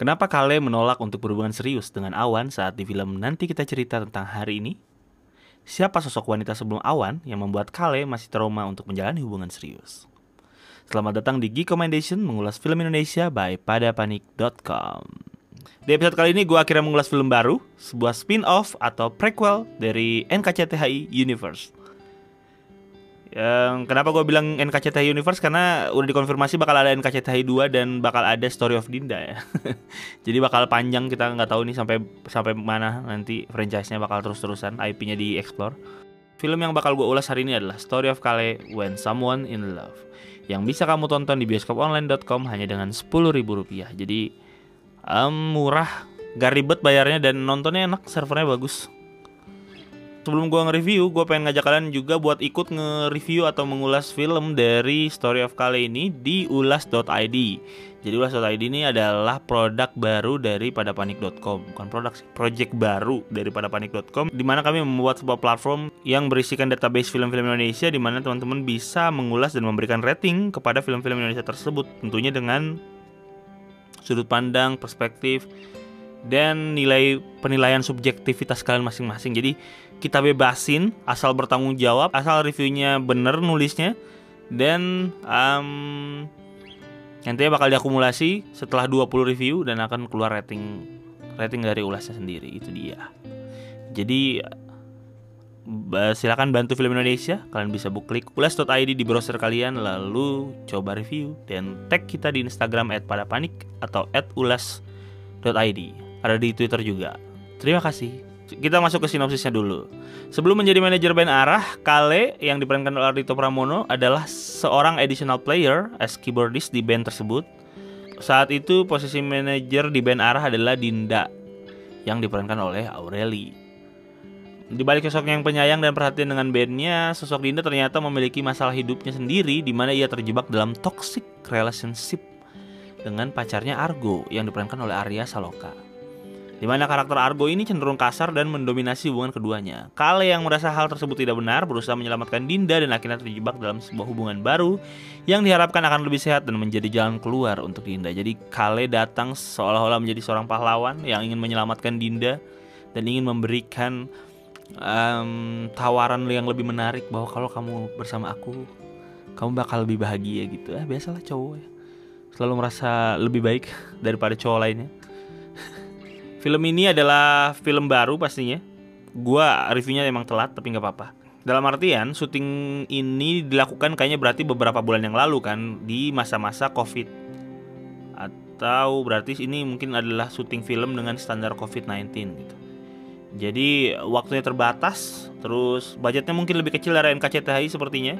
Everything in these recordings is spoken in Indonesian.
Kenapa Kale menolak untuk berhubungan serius dengan Awan saat di film nanti kita cerita tentang hari ini? Siapa sosok wanita sebelum Awan yang membuat Kale masih trauma untuk menjalani hubungan serius? Selamat datang di Geek Commendation mengulas film Indonesia by padapanik.com. Di episode kali ini gue akhirnya mengulas film baru, sebuah spin-off atau prequel dari NKCTHI Universe. Yang kenapa gue bilang NKCTHI Universe karena udah dikonfirmasi bakal ada NKCTHI 2 dan bakal ada Story of Dinda ya. Jadi bakal panjang kita nggak tahu nih sampai sampai mana nanti franchise-nya bakal terus-terusan IP-nya di-explore. Film yang bakal gue ulas hari ini adalah Story of Kale When Someone in Love yang bisa kamu tonton di bioskoponline.com hanya dengan ribu rupiah. Jadi um, murah, gak ribet bayarnya dan nontonnya enak, servernya bagus sebelum gue nge-review, gue pengen ngajak kalian juga buat ikut nge-review atau mengulas film dari Story of Kale ini di ulas.id. Jadi ulas.id ini adalah produk baru dari padapanik.com, bukan produk sih, project baru dari padapanik.com di mana kami membuat sebuah platform yang berisikan database film-film Indonesia di mana teman-teman bisa mengulas dan memberikan rating kepada film-film Indonesia tersebut, tentunya dengan sudut pandang, perspektif, dan nilai penilaian subjektivitas kalian masing-masing. Jadi kita bebasin asal bertanggung jawab, asal reviewnya bener nulisnya dan um, nantinya bakal diakumulasi setelah 20 review dan akan keluar rating rating dari ulasnya sendiri itu dia. Jadi silakan bantu film Indonesia. Kalian bisa klik ulas.id di browser kalian lalu coba review dan tag kita di Instagram @padapanik atau @ulas.id. Ada di Twitter juga. Terima kasih. Kita masuk ke sinopsisnya dulu. Sebelum menjadi manajer band Arah, Kale yang diperankan oleh Ardito Pramono adalah seorang additional player as keyboardist di band tersebut. Saat itu posisi manajer di band Arah adalah Dinda yang diperankan oleh Aureli. Di balik sosok yang penyayang dan perhatian dengan bandnya, sosok Dinda ternyata memiliki masalah hidupnya sendiri di mana ia terjebak dalam toxic relationship dengan pacarnya Argo yang diperankan oleh Arya Saloka di mana karakter Argo ini cenderung kasar dan mendominasi hubungan keduanya. Kale yang merasa hal tersebut tidak benar berusaha menyelamatkan Dinda dan akhirnya terjebak dalam sebuah hubungan baru yang diharapkan akan lebih sehat dan menjadi jalan keluar untuk Dinda. Jadi Kale datang seolah-olah menjadi seorang pahlawan yang ingin menyelamatkan Dinda dan ingin memberikan um, tawaran yang lebih menarik bahwa kalau kamu bersama aku kamu bakal lebih bahagia gitu. Ah biasalah cowok ya. Selalu merasa lebih baik daripada cowok lainnya. Film ini adalah film baru pastinya. Gua reviewnya emang telat tapi nggak apa-apa. Dalam artian syuting ini dilakukan kayaknya berarti beberapa bulan yang lalu kan di masa-masa Covid. Atau berarti ini mungkin adalah syuting film dengan standar Covid-19 gitu. Jadi waktunya terbatas, terus budgetnya mungkin lebih kecil dari NKCTHI sepertinya.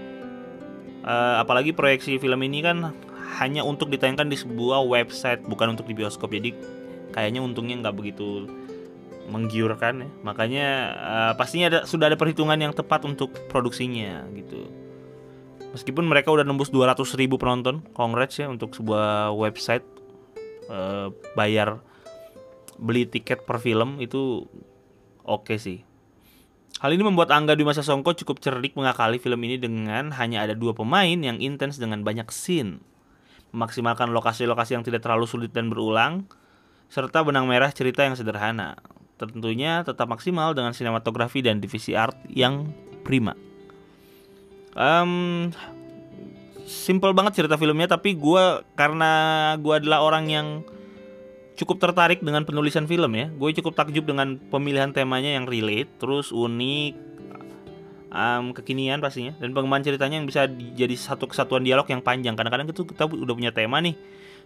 Uh, apalagi proyeksi film ini kan hanya untuk ditayangkan di sebuah website bukan untuk di bioskop. Jadi kayaknya untungnya nggak begitu menggiurkan ya. Makanya uh, pastinya ada, sudah ada perhitungan yang tepat untuk produksinya gitu. Meskipun mereka udah nembus 200 ribu penonton congrats ya untuk sebuah website uh, bayar beli tiket per film itu oke okay sih. Hal ini membuat Angga Dwi Masa Songko cukup cerdik mengakali film ini dengan hanya ada dua pemain yang intens dengan banyak scene. Memaksimalkan lokasi-lokasi yang tidak terlalu sulit dan berulang, serta benang merah cerita yang sederhana. Tentunya tetap maksimal dengan sinematografi dan divisi art yang prima. Um, simple banget cerita filmnya, tapi gue karena gue adalah orang yang cukup tertarik dengan penulisan film ya. Gue cukup takjub dengan pemilihan temanya yang relate, terus unik, um, kekinian pastinya, dan pengembangan ceritanya yang bisa jadi satu kesatuan dialog yang panjang. Kadang-kadang kita udah punya tema nih,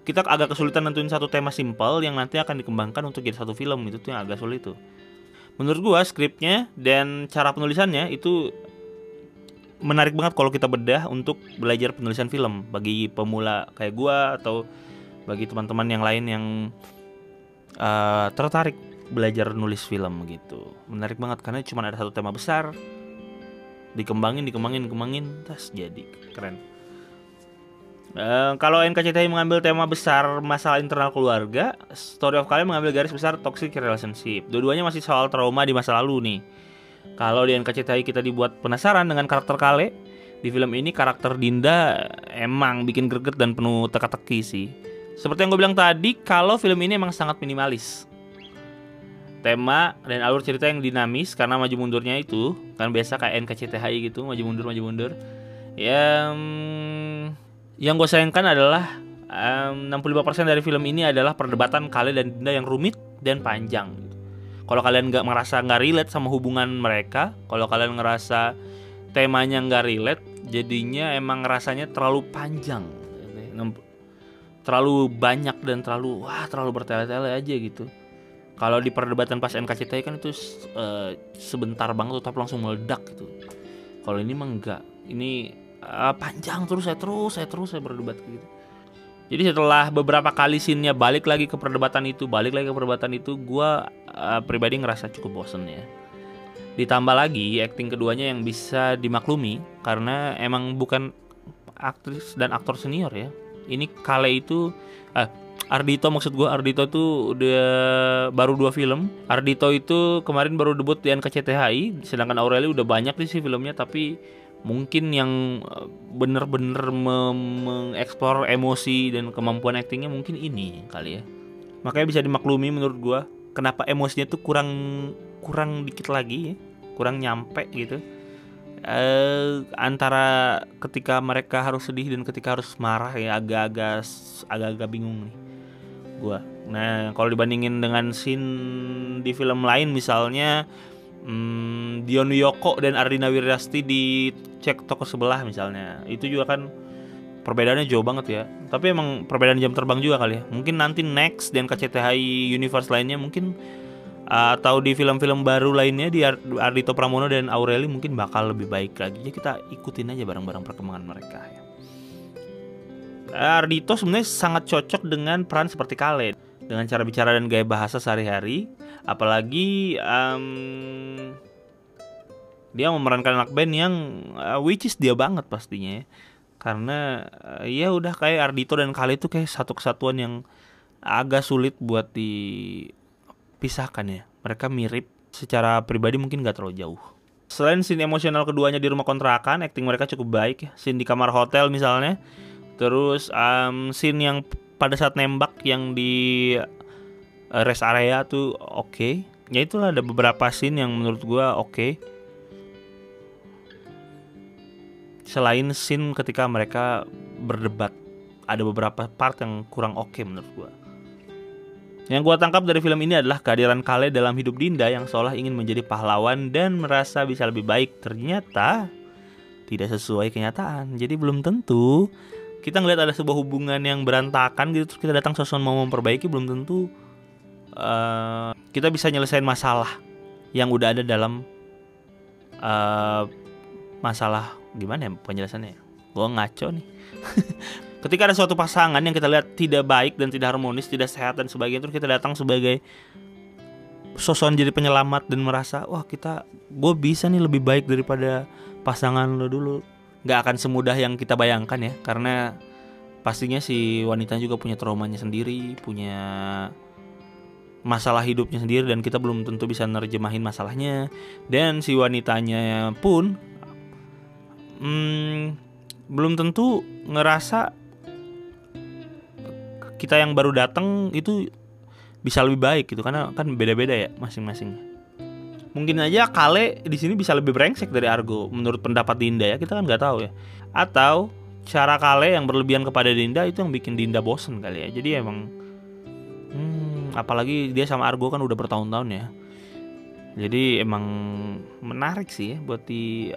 kita agak kesulitan nentuin satu tema simpel yang nanti akan dikembangkan untuk jadi satu film itu tuh yang agak sulit tuh. Menurut gua skripnya dan cara penulisannya itu menarik banget kalau kita bedah untuk belajar penulisan film bagi pemula kayak gua atau bagi teman-teman yang lain yang uh, tertarik belajar nulis film gitu. Menarik banget karena cuma ada satu tema besar dikembangin dikembangin dikembangin tas jadi keren. Uh, kalau NKCTI mengambil tema besar masalah internal keluarga, Story of Kale mengambil garis besar toxic relationship. Dua-duanya masih soal trauma di masa lalu nih. Kalau di NKCTI kita dibuat penasaran dengan karakter Kale, di film ini karakter Dinda emang bikin greget dan penuh teka-teki sih. Seperti yang gue bilang tadi, kalau film ini emang sangat minimalis. Tema dan alur cerita yang dinamis karena maju mundurnya itu kan biasa kayak NKCTHI gitu, maju mundur maju mundur. Yang yang gue sayangkan adalah um, 65% dari film ini adalah perdebatan Kale dan Dinda yang rumit dan panjang. Kalau kalian nggak merasa nggak relate sama hubungan mereka, kalau kalian ngerasa temanya nggak relate, jadinya emang rasanya terlalu panjang, terlalu banyak dan terlalu wah terlalu bertele-tele aja gitu. Kalau di perdebatan pas NKCTI kan itu uh, sebentar banget tapi langsung meledak gitu. Kalau ini mah enggak. Ini uh, panjang terus saya terus saya terus saya berdebat gitu. Jadi setelah beberapa kali scene balik lagi ke perdebatan itu, balik lagi ke perdebatan itu, gue uh, pribadi ngerasa cukup bosen ya. Ditambah lagi acting keduanya yang bisa dimaklumi karena emang bukan aktris dan aktor senior ya. Ini Kale itu, uh, Ardito maksud gue Ardito tuh udah baru dua film. Ardito itu kemarin baru debut di NKCTHI, sedangkan Aureli udah banyak sih filmnya tapi mungkin yang eh, bener-bener mengeksplor emosi dan kemampuan aktingnya mungkin ini kali ya. Makanya bisa dimaklumi menurut gua kenapa emosinya tuh kurang kurang dikit lagi ya kurang nyampe gitu. Eh, antara ketika mereka harus sedih dan ketika harus marah ya agak-agak agak-agak bingung nih gua. Nah kalau dibandingin dengan scene di film lain misalnya hmm, Dion Yoko dan Ardina Wirasti di cek toko sebelah misalnya. Itu juga kan perbedaannya jauh banget ya. Tapi emang perbedaan jam terbang juga kali ya. Mungkin nanti next dan KCTHI universe lainnya mungkin uh, atau di film-film baru lainnya di Ardito Pramono dan Aureli mungkin bakal lebih baik lagi. Ya kita ikutin aja bareng-bareng perkembangan mereka ya. Ardito sebenarnya sangat cocok dengan peran seperti Kale dengan cara bicara dan gaya bahasa sehari-hari apalagi um, dia memerankan anak band yang uh, which is dia banget pastinya ya. Karena uh, ya udah kayak Ardito dan Kali itu kayak satu kesatuan yang agak sulit buat dipisahkan ya. Mereka mirip secara pribadi mungkin gak terlalu jauh. Selain scene emosional keduanya di rumah kontrakan acting mereka cukup baik ya. Scene di kamar hotel misalnya. Terus um, scene yang pada saat nembak yang di Eh, rest area tuh oke okay. ya itulah ada beberapa scene yang menurut gue oke okay. selain scene ketika mereka berdebat ada beberapa part yang kurang oke okay menurut gue yang gue tangkap dari film ini adalah kehadiran Kale dalam hidup Dinda yang seolah ingin menjadi pahlawan dan merasa bisa lebih baik. Ternyata tidak sesuai kenyataan. Jadi belum tentu kita ngeliat ada sebuah hubungan yang berantakan gitu terus kita datang sesuatu mau memperbaiki belum tentu uh, kita bisa nyelesain masalah yang udah ada dalam uh, masalah gimana ya penjelasannya gue ngaco nih. Ketika ada suatu pasangan yang kita lihat tidak baik dan tidak harmonis tidak sehat dan sebagainya terus kita datang sebagai sosok jadi penyelamat dan merasa wah kita gue bisa nih lebih baik daripada pasangan lo dulu nggak akan semudah yang kita bayangkan ya karena pastinya si wanita juga punya traumanya sendiri punya masalah hidupnya sendiri dan kita belum tentu bisa nerjemahin masalahnya. Dan si wanitanya pun hmm, belum tentu ngerasa kita yang baru datang itu bisa lebih baik gitu karena kan beda-beda ya masing-masing mungkin aja Kale di sini bisa lebih brengsek dari Argo. Menurut pendapat Dinda ya kita kan nggak tahu ya. Atau cara Kale yang berlebihan kepada Dinda itu yang bikin Dinda bosen kali ya. Jadi emang hmm, apalagi dia sama Argo kan udah bertahun-tahun ya. Jadi emang menarik sih ya buat di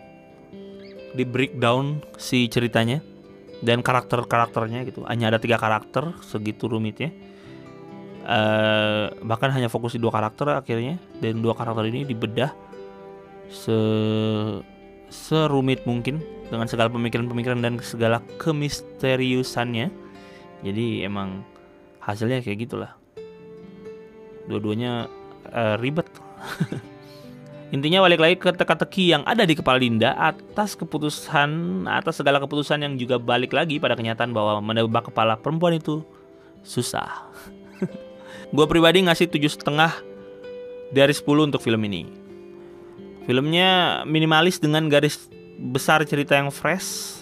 di breakdown si ceritanya. Dan karakter karakternya gitu. Hanya ada tiga karakter segitu rumitnya uh, bahkan hanya fokus di dua karakter akhirnya. Dan dua karakter ini dibedah se serumit mungkin dengan segala pemikiran-pemikiran dan segala kemisteriusannya. Jadi emang hasilnya kayak gitulah. Dua-duanya uh, ribet. Intinya balik lagi ke teka-teki yang ada di kepala Dinda atas keputusan atas segala keputusan yang juga balik lagi pada kenyataan bahwa menebak kepala perempuan itu susah. Gue pribadi ngasih tujuh setengah dari 10 untuk film ini. Filmnya minimalis dengan garis besar cerita yang fresh,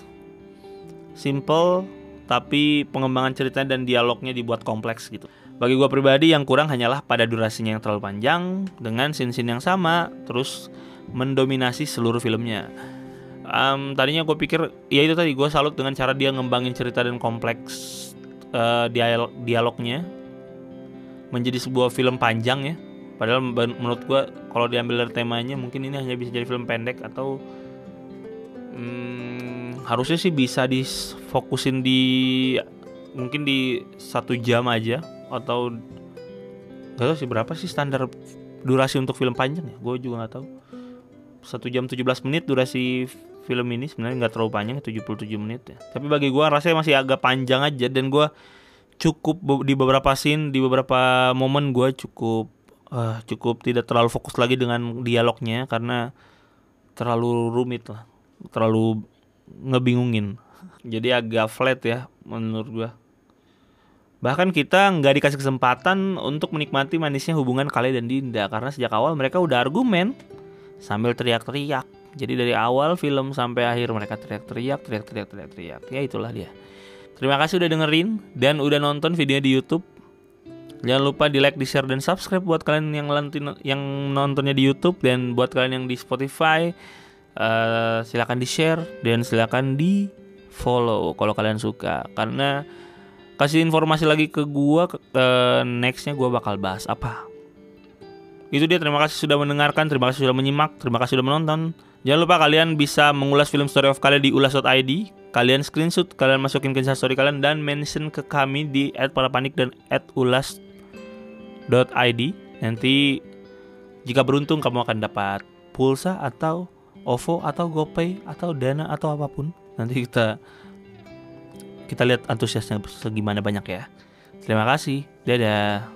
simple, tapi pengembangan ceritanya dan dialognya dibuat kompleks gitu. Bagi gue pribadi yang kurang hanyalah pada durasinya yang terlalu panjang dengan scene-scene yang sama, terus mendominasi seluruh filmnya. Um, tadinya gue pikir ya itu tadi gue salut dengan cara dia ngembangin cerita dan kompleks uh, dialog dialognya menjadi sebuah film panjang ya. Padahal menurut gua kalau diambil dari temanya mungkin ini hanya bisa jadi film pendek atau hmm, harusnya sih bisa difokusin di mungkin di satu jam aja atau gak tahu sih berapa sih standar durasi untuk film panjang ya. Gue juga nggak tahu. Satu jam 17 menit durasi film ini sebenarnya nggak terlalu panjang 77 menit ya. Tapi bagi gue rasanya masih agak panjang aja dan gue cukup di beberapa scene di beberapa momen gue cukup uh, cukup tidak terlalu fokus lagi dengan dialognya karena terlalu rumit lah terlalu ngebingungin. Jadi agak flat ya menurut gua. Bahkan kita nggak dikasih kesempatan untuk menikmati manisnya hubungan Kale dan Dinda karena sejak awal mereka udah argumen sambil teriak-teriak. Jadi dari awal film sampai akhir mereka teriak-teriak teriak-teriak teriak-teriak. Ya itulah dia terima kasih udah dengerin dan udah nonton videonya di YouTube Jangan lupa di like, di share dan subscribe buat kalian yang lantin, yang nontonnya di YouTube dan buat kalian yang di Spotify uh, silakan di share dan silakan di follow kalau kalian suka karena kasih informasi lagi ke gua uh, nextnya gua bakal bahas apa. Itu dia terima kasih sudah mendengarkan, terima kasih sudah menyimak, terima kasih sudah menonton. Jangan lupa kalian bisa mengulas film story of kalian di ulas.id. Kalian screenshot, kalian masukin ke story kalian dan mention ke kami di @parapanik dan @ulas id nanti jika beruntung kamu akan dapat pulsa atau OVO atau GoPay atau Dana atau apa pun. Nanti kita kita lihat antusiasnya segimana banyak ya. Terima kasih. Dadah